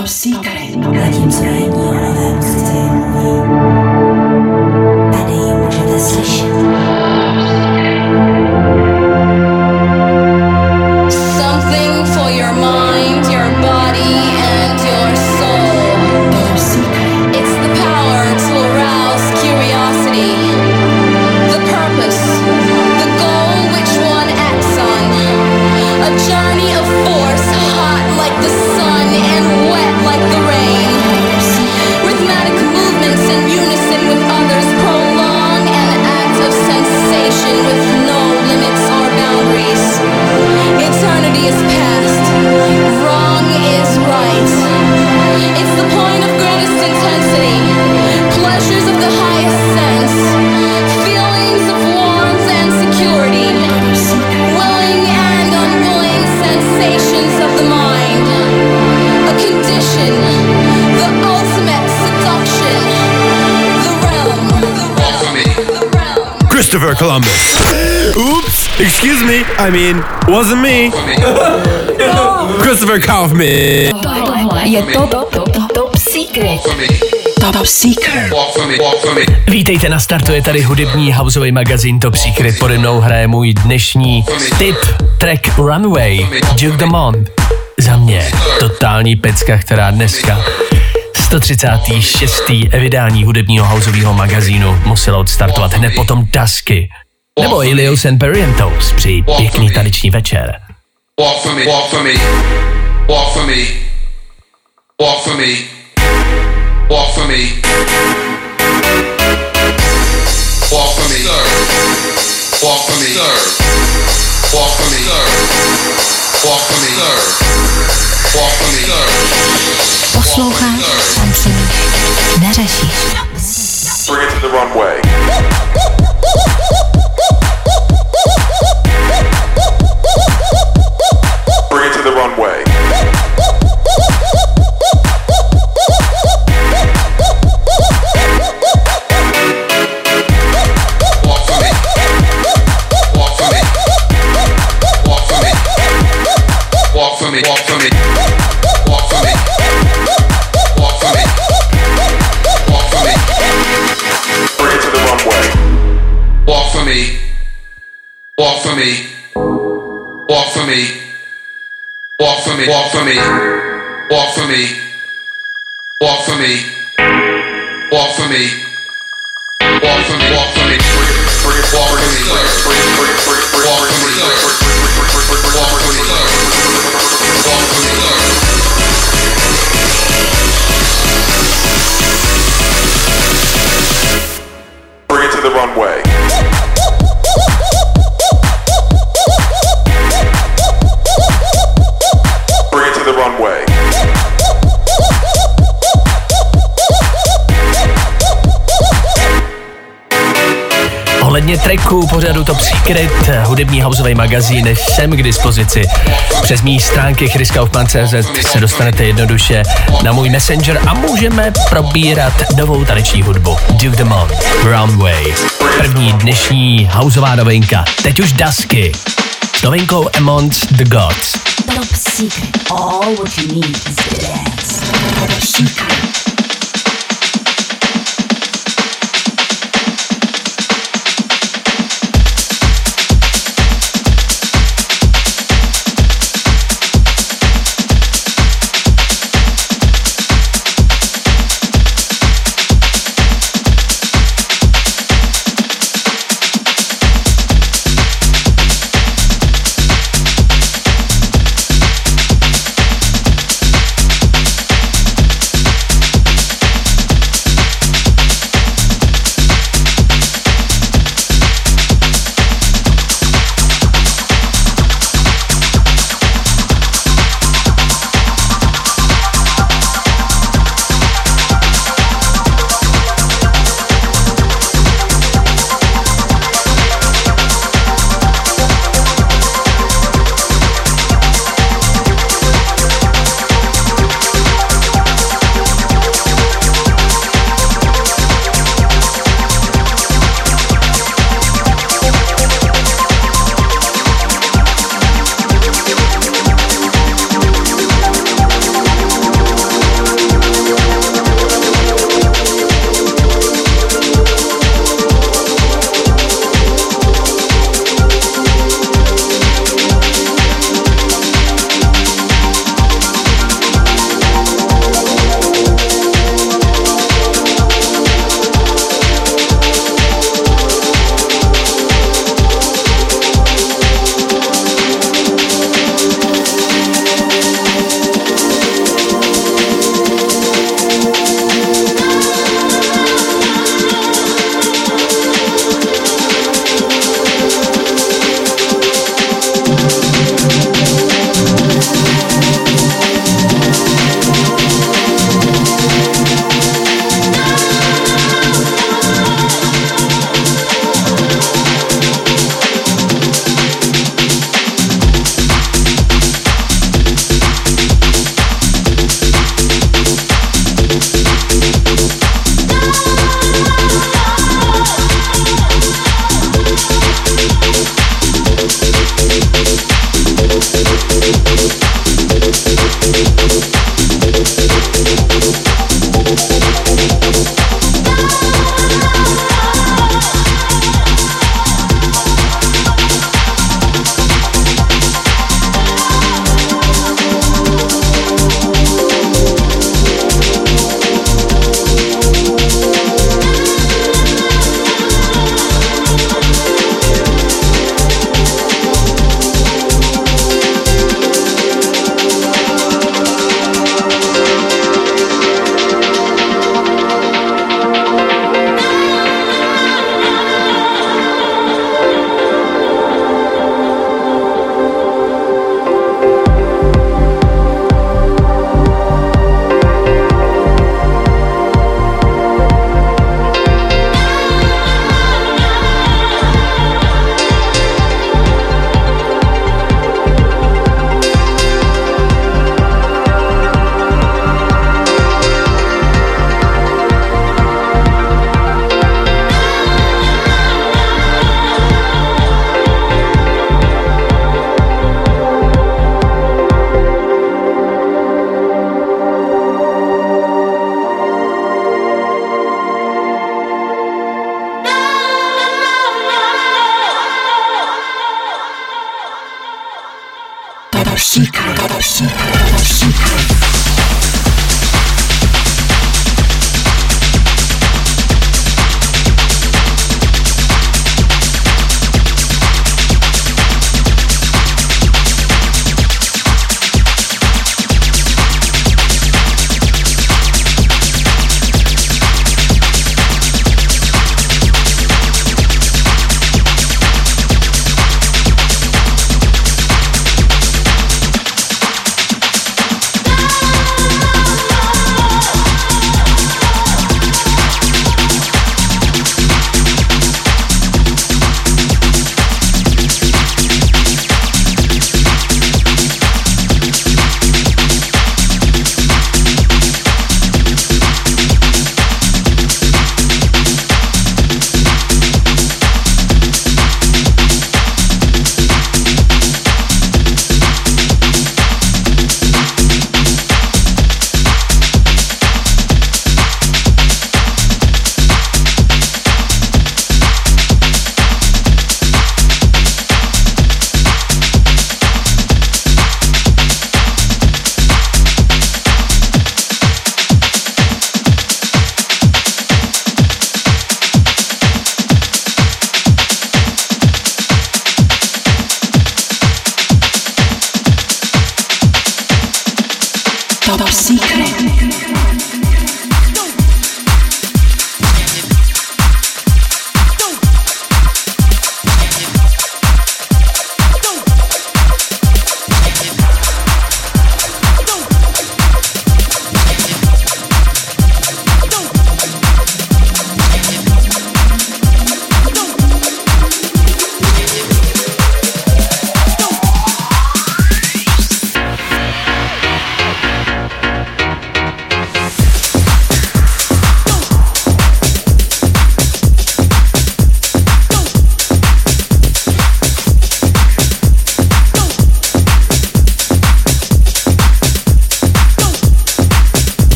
Top Secret. Hledím zranění a nevím, chci mluvit. Columbus. Oops, excuse me. I mean, wasn't me. Christopher Kaufman. Tohle je Top, top, top, top Secret. Top Secret. Vítejte na startu, je tady hudební houseový magazín Top Secret. Pode mnou hraje můj dnešní tip track Runway, Duke Dumont. Za mě totální pecka, která dneska 136. vydání hudebního houseového magazínu musela odstartovat hned potom Dusky. Nebo Ilios and Perientos při pěkný taneční večer. Walk for me, me, walk for me, me, walk for me, me, walk for me, walk Posloucháš, tancuješ, neřešíš. Bring it to the runway. Walk for me. Walk for me. Walk for me. Walk for me. Walk for me. Walk for me. Pořadu Top Secret, hudební houseový magazín, jsem k dispozici. Přes mý stránky chriskaufman.cz se dostanete jednoduše na můj messenger a můžeme probírat novou taneční hudbu. Duke Dumont, Runway. První dnešní houseová novinka. Teď už Dusky. S novinkou Amongst the Gods. Top Secret. All what you need is to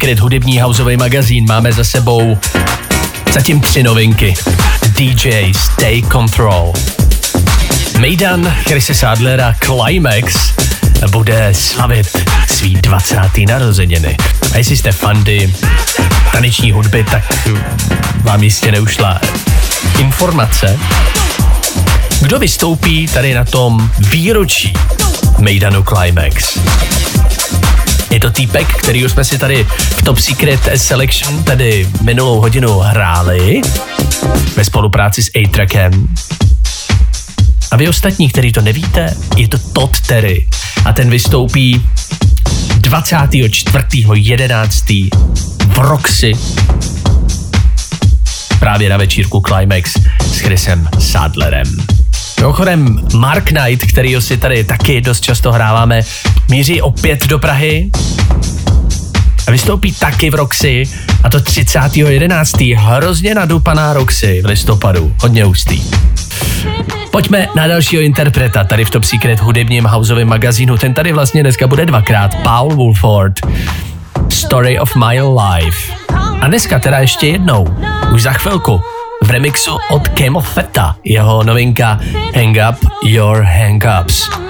Secret hudební houseový magazín. Máme za sebou zatím tři novinky. DJ Stay Control. Mejdan Chrisse Sadlera Climax bude slavit svý 20. narozeniny. A jestli jste fandy taneční hudby, tak vám jistě neušla informace. Kdo vystoupí tady na tom výročí Mejdanu Climax? Je to týpek, který jsme si tady v Top Secret Selection tedy minulou hodinu hráli ve spolupráci s A-Trackem. A vy ostatní, kteří to nevíte, je to Todd Terry a ten vystoupí 24.11. v Roxy právě na večírku Climax s Chrisem Sadlerem. Mimochodem, Mark Knight, kterýho si tady taky dost často hráváme, míří opět do Prahy a vystoupí taky v Roxy a to 30.11. Hrozně nadupaná Roxy v listopadu. Hodně ústý. Pojďme na dalšího interpreta tady v Top Secret hudebním houseovém magazínu. Ten tady vlastně dneska bude dvakrát. Paul Wolford. Story of my life. A dneska teda ještě jednou. Už za chvilku remixu od Camo Feta, jeho novinka Hang Up Your Hang Ups.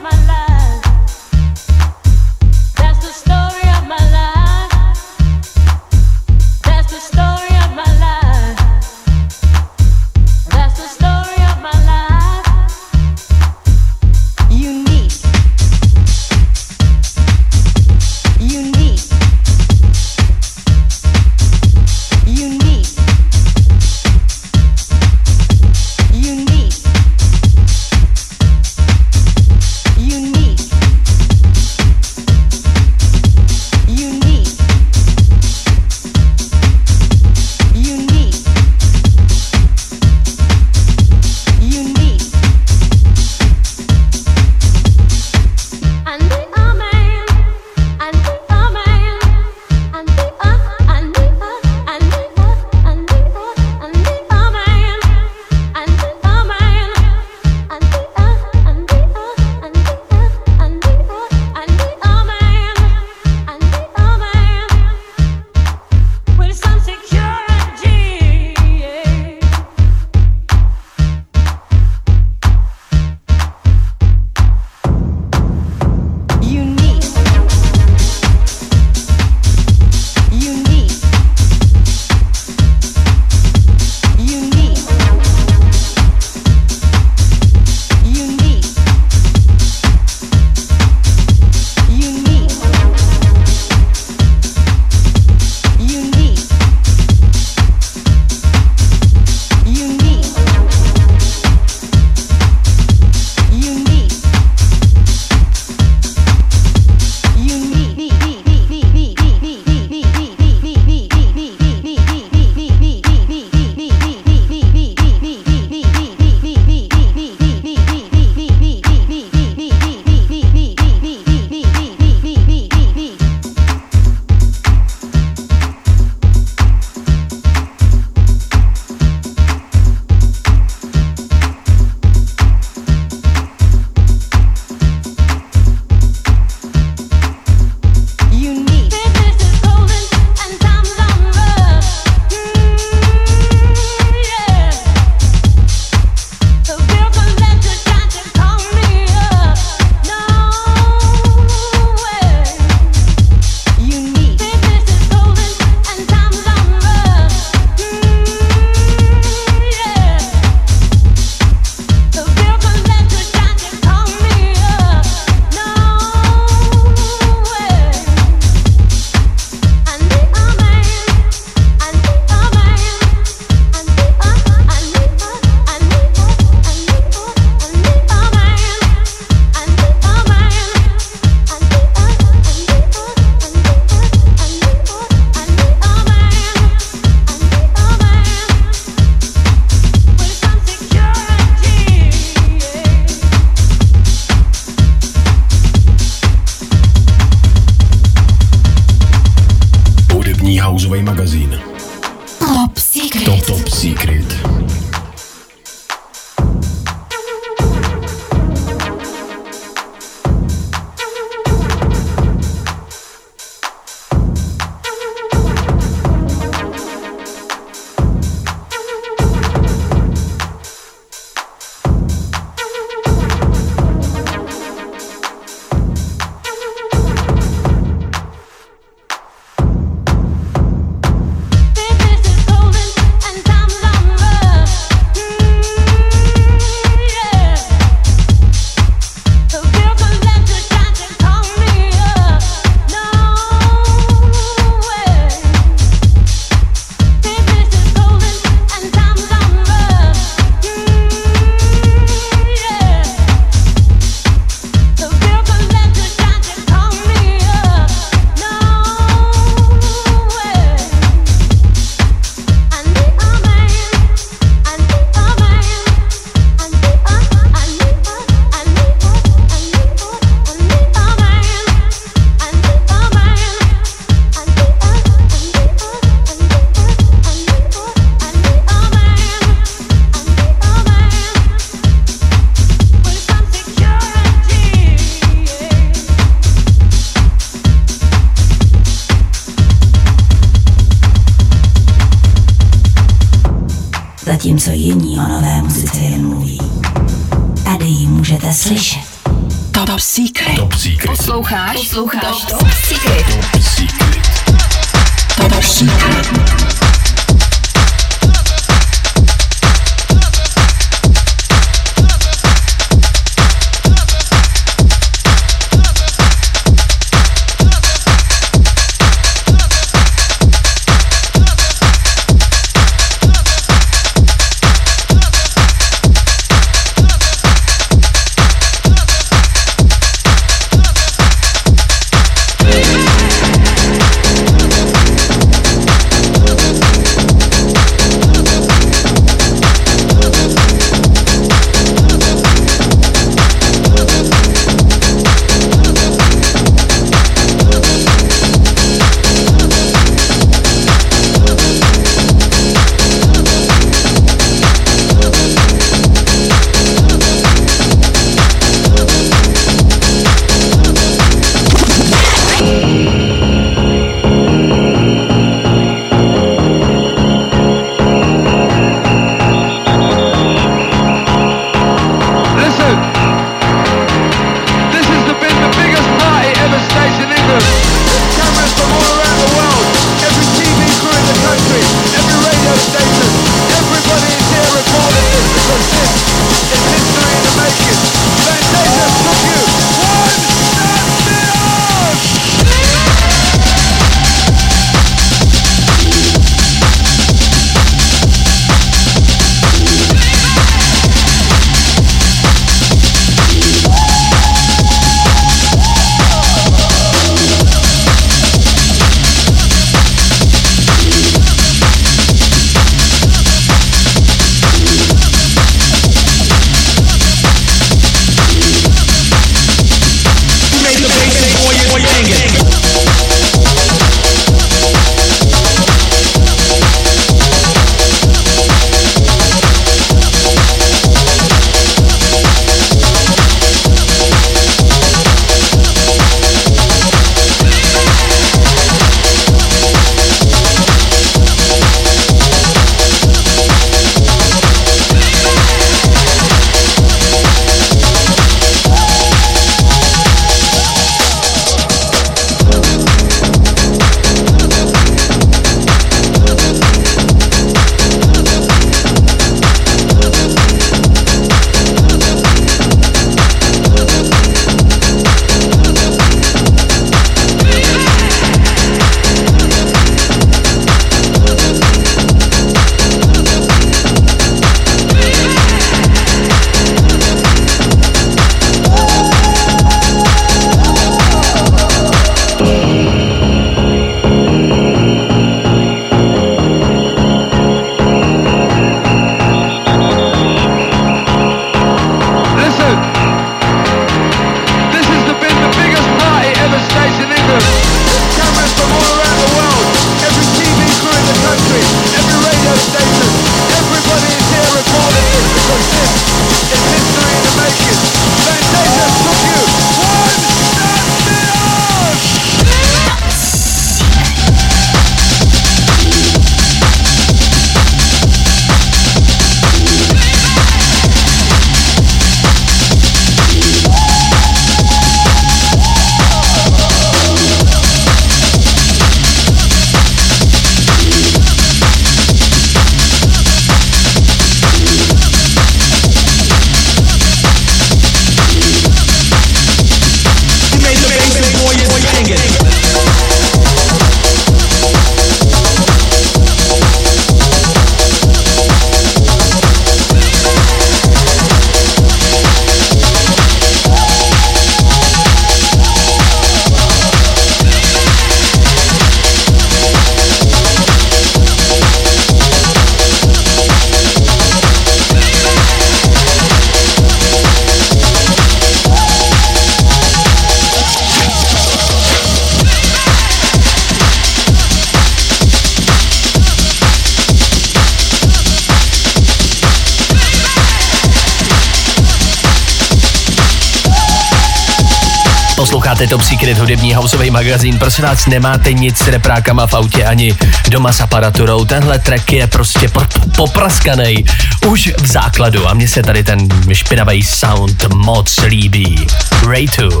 Posloucháte Top Secret hudební houseový magazín. Prosím vás, nemáte nic s reprákama v autě ani doma s aparaturou. Tenhle track je prostě pr- popraskaný už v základu a mně se tady ten špinavý sound moc líbí. Ray 2.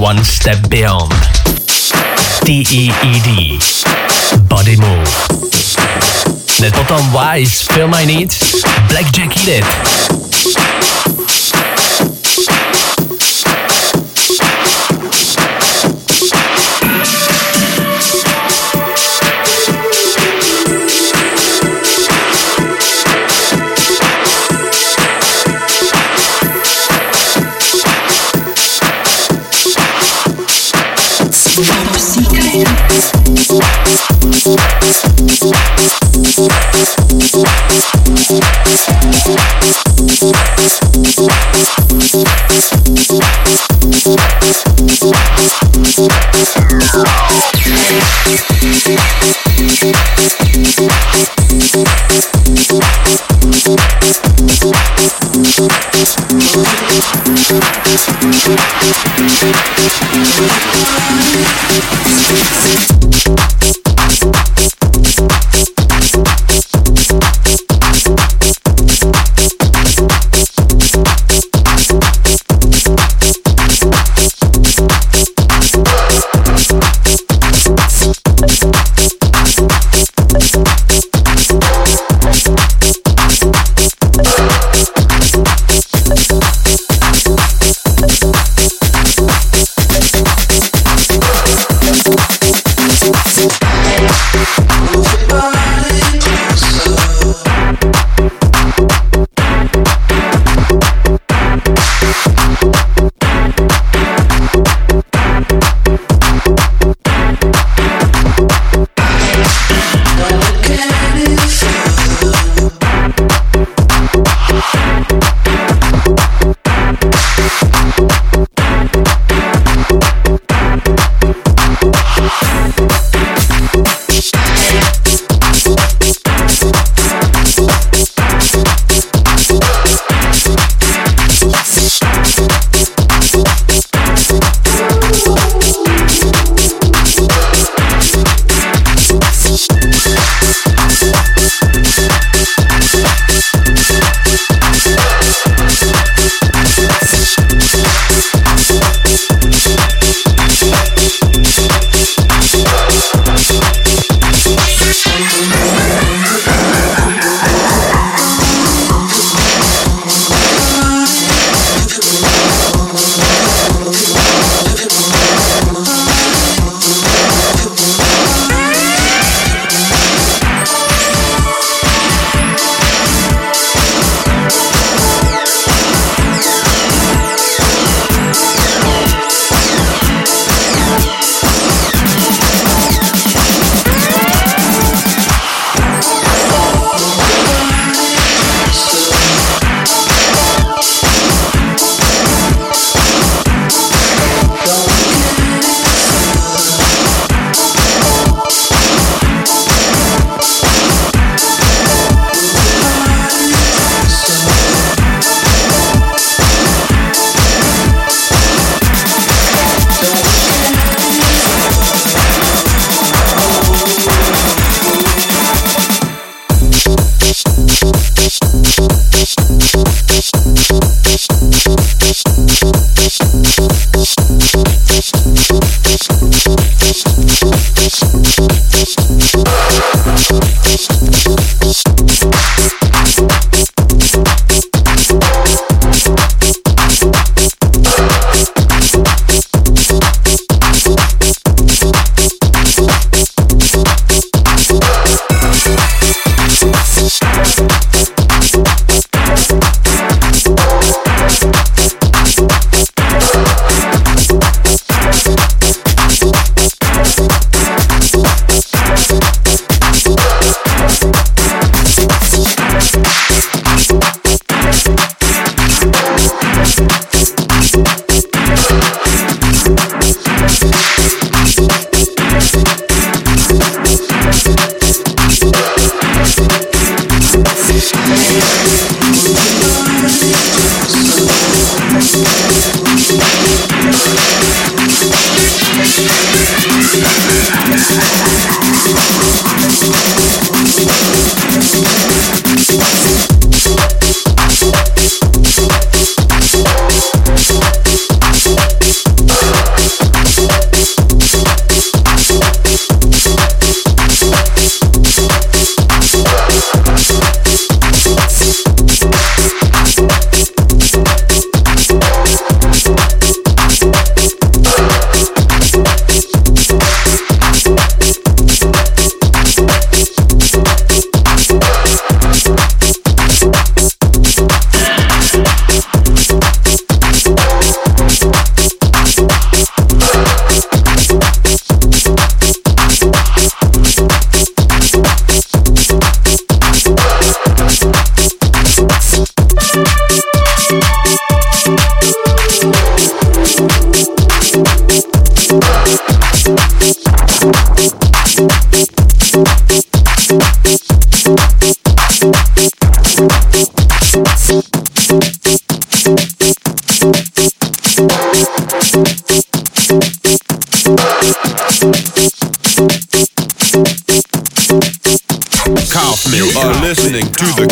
One Step Beyond. T-E-E-D. Body Move. Hned potom Wise, Feel My Needs, Blackjack Eat It. Thank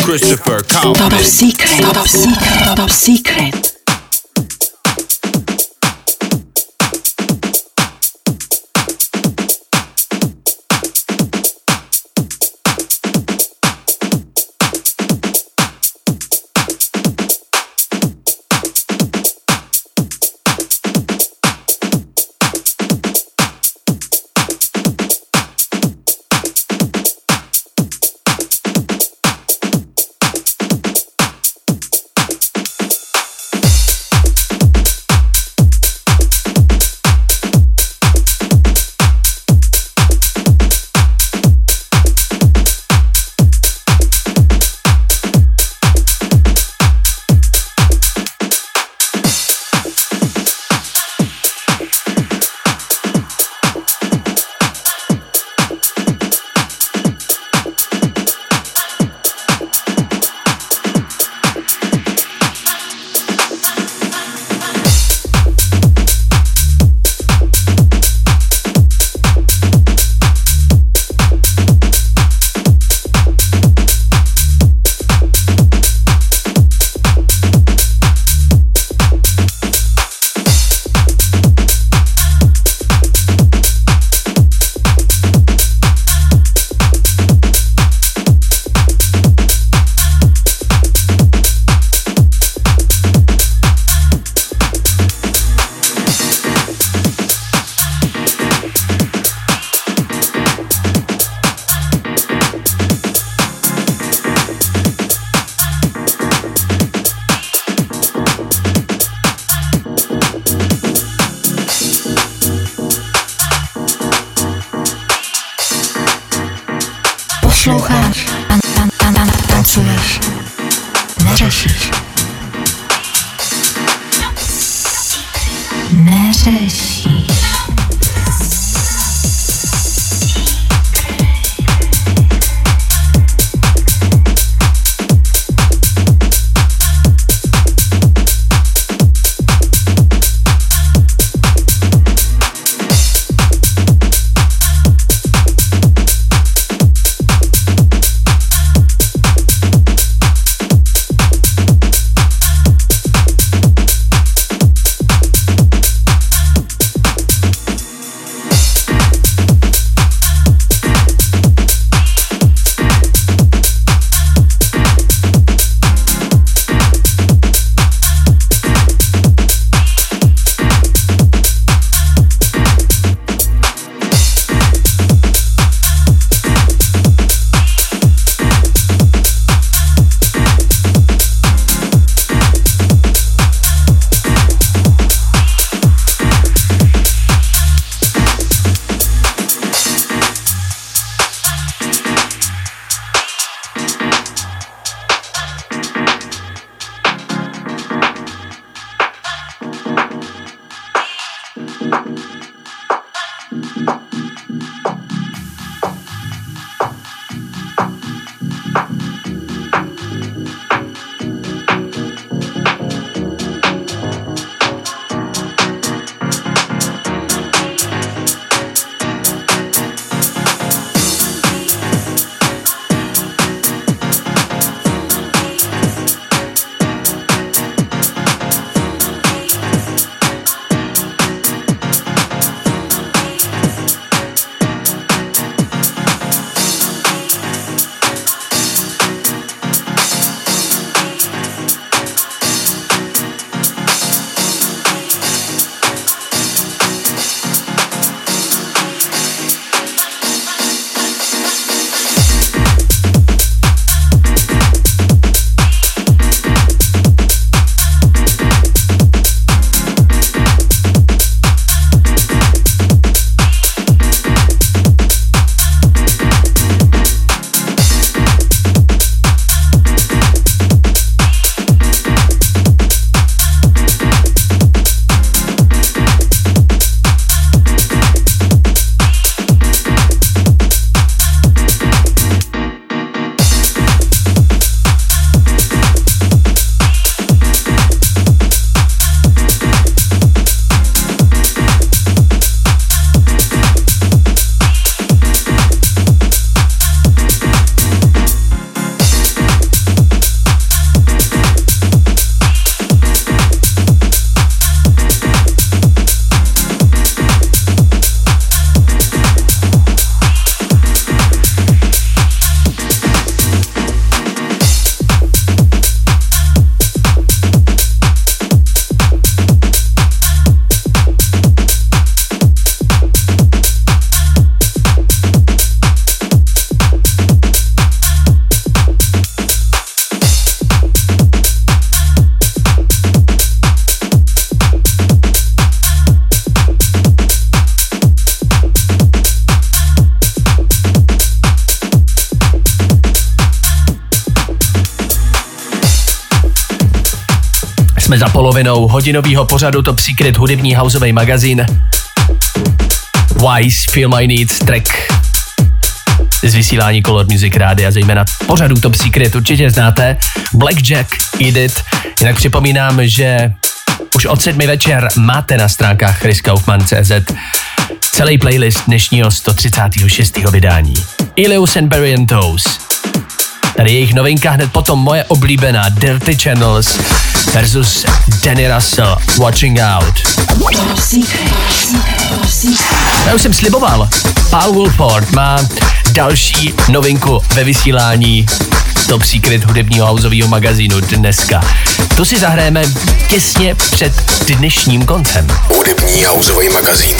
Christopher Top Kaufman. secret. Top secret. Top secret. Polovinou hodinového pořadu Top Secret hudební houseový magazín. Wise Feel My Needs track z vysílání Color Music Rádia, zejména pořadu Top Secret určitě znáte. Blackjack, Edit. Jinak připomínám, že už od sedmi večer máte na stránkách chriskaufman.cz celý playlist dnešního 136. vydání. Ilius and Barry Toes. Tady jejich novinka hned potom moje oblíbená Dirty Channels versus Danny Russell Watching Out. Já už jsem sliboval, Paul Wolford má další novinku ve vysílání Top Secret hudebního houseového magazínu dneska. To si zahrajeme těsně před dnešním koncem. Hudební houseový magazín.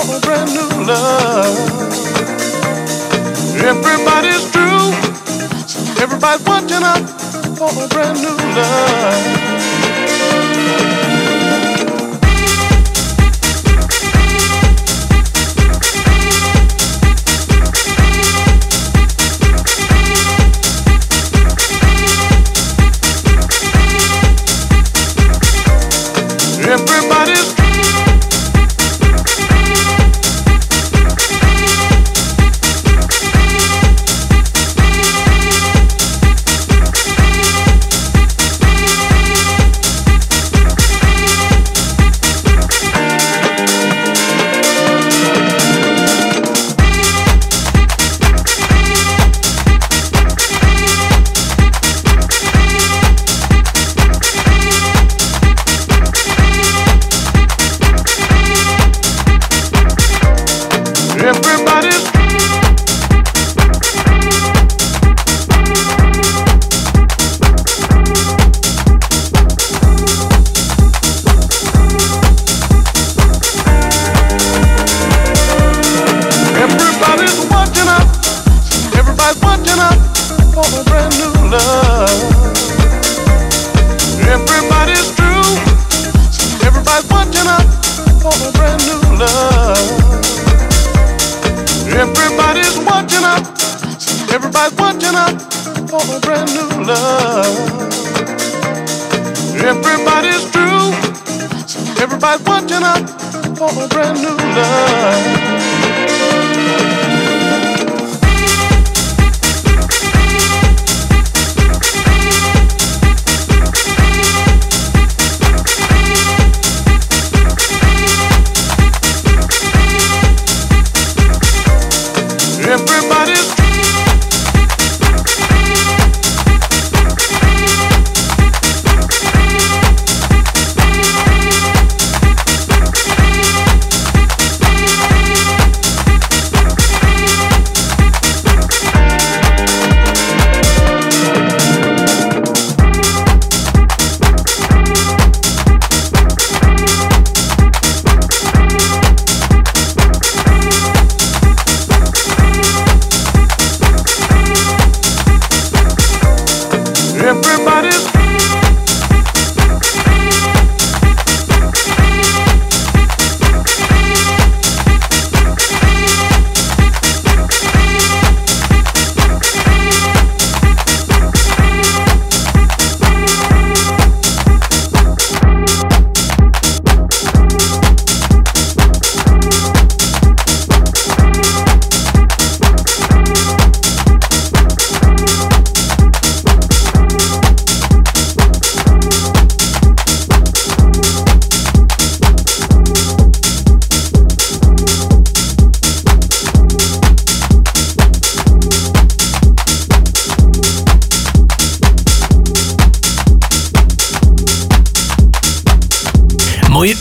for a brand new love. Everybody's true. Everybody's watching out for a brand new love. by watching up for a brand new love.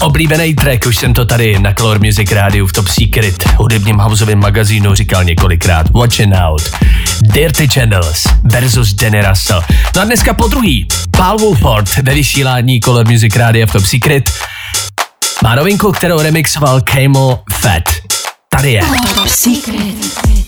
Oblíbený track, už jsem to tady na Color Music rádiu v Top Secret, hudebním houseovém magazínu říkal několikrát. Watching out. Dirty Channels versus Danny Russell. No a dneska po druhý, Paul Wolford ve vysílání Color Music rádia v Top Secret má novinku, kterou remixoval Camel Fat. Tady je. Top secret.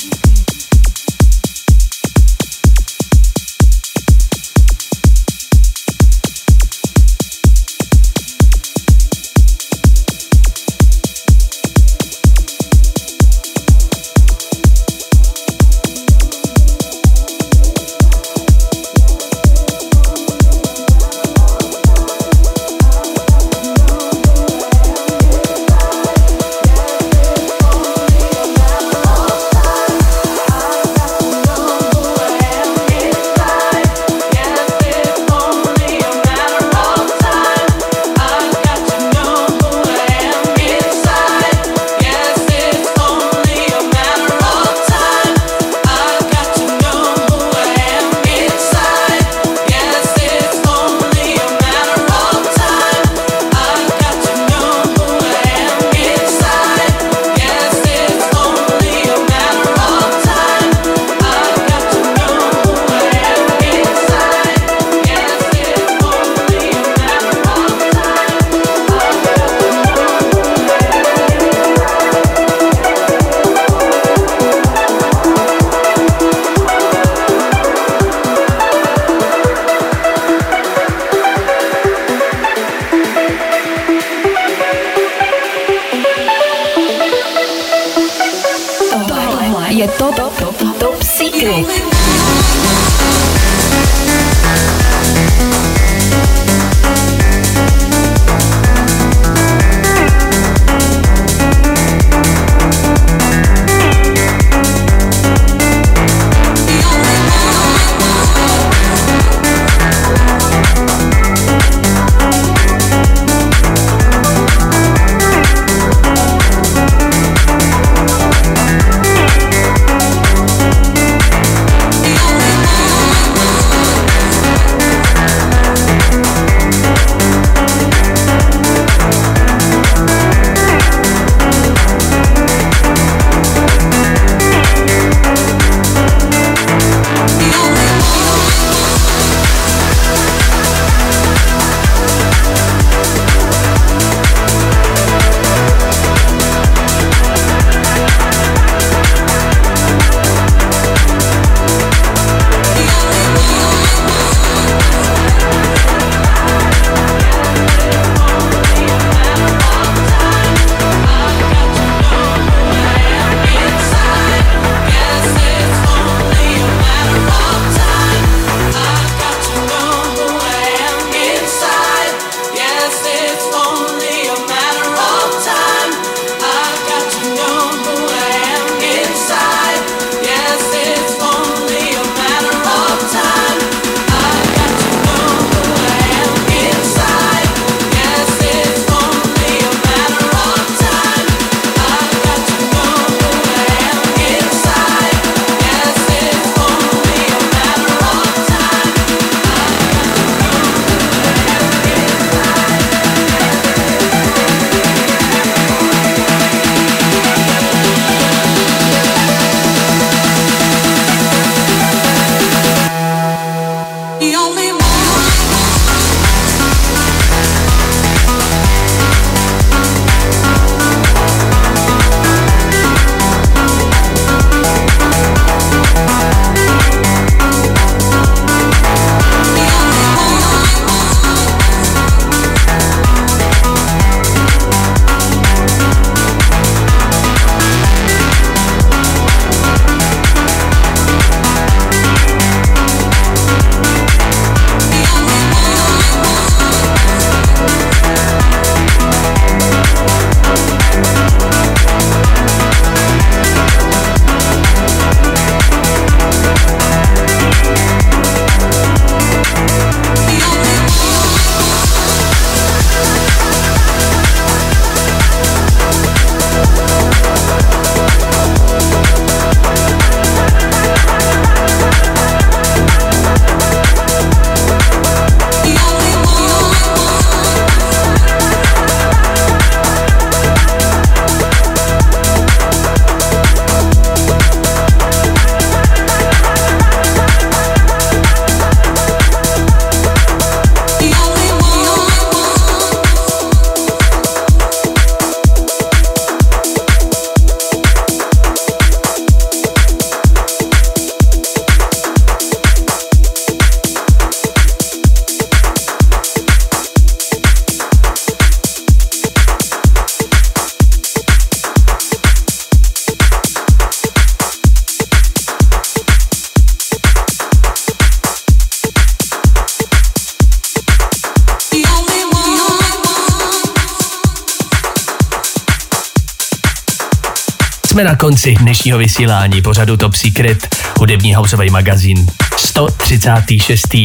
Jsme na konci dnešního vysílání pořadu Top Secret, hudební houseový magazín 136.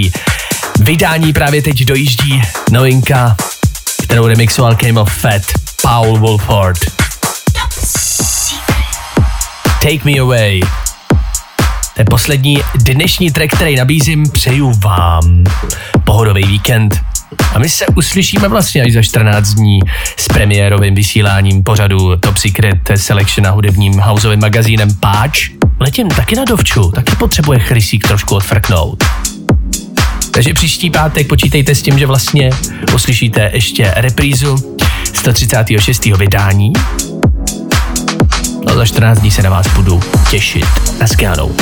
Vydání právě teď dojíždí novinka, kterou remixoval Game of Fat, Paul Wolford. Take Me Away. To je poslední dnešní track, který nabízím. Přeju vám pohodový víkend. A my se uslyšíme vlastně až za 14 dní s premiérovým vysíláním pořadu Top Secret Selection a hudebním houseovým magazínem Páč. Letím taky na dovču, taky potřebuje chrysík trošku odfrknout. Takže příští pátek počítejte s tím, že vlastně uslyšíte ještě reprízu 136. vydání. No za 14 dní se na vás budu těšit. Naschledanou.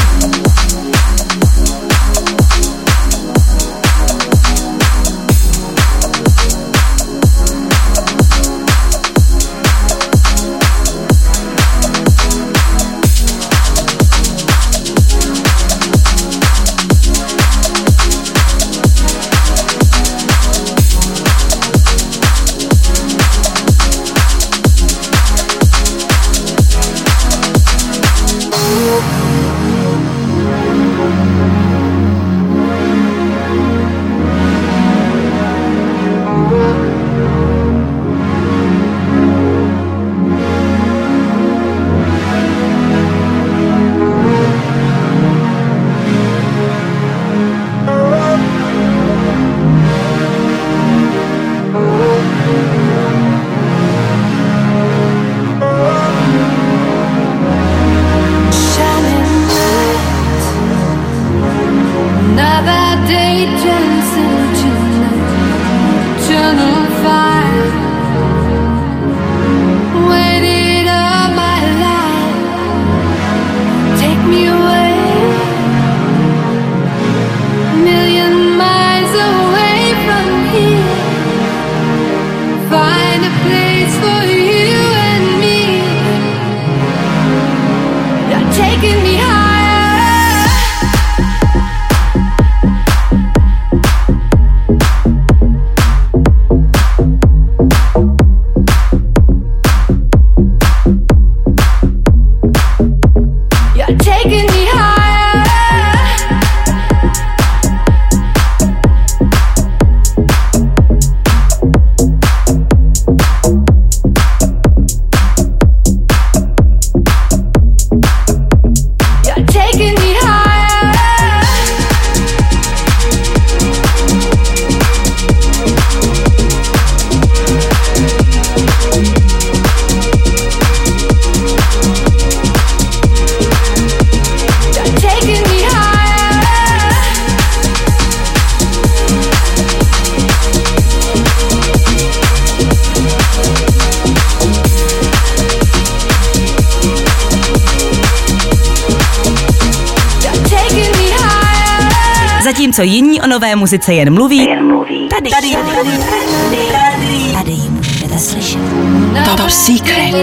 Zatímco jiní o nové muzice jen mluví, jen mluví. Tady, tady, tady, Tady ji můžete slyšet. Top secret.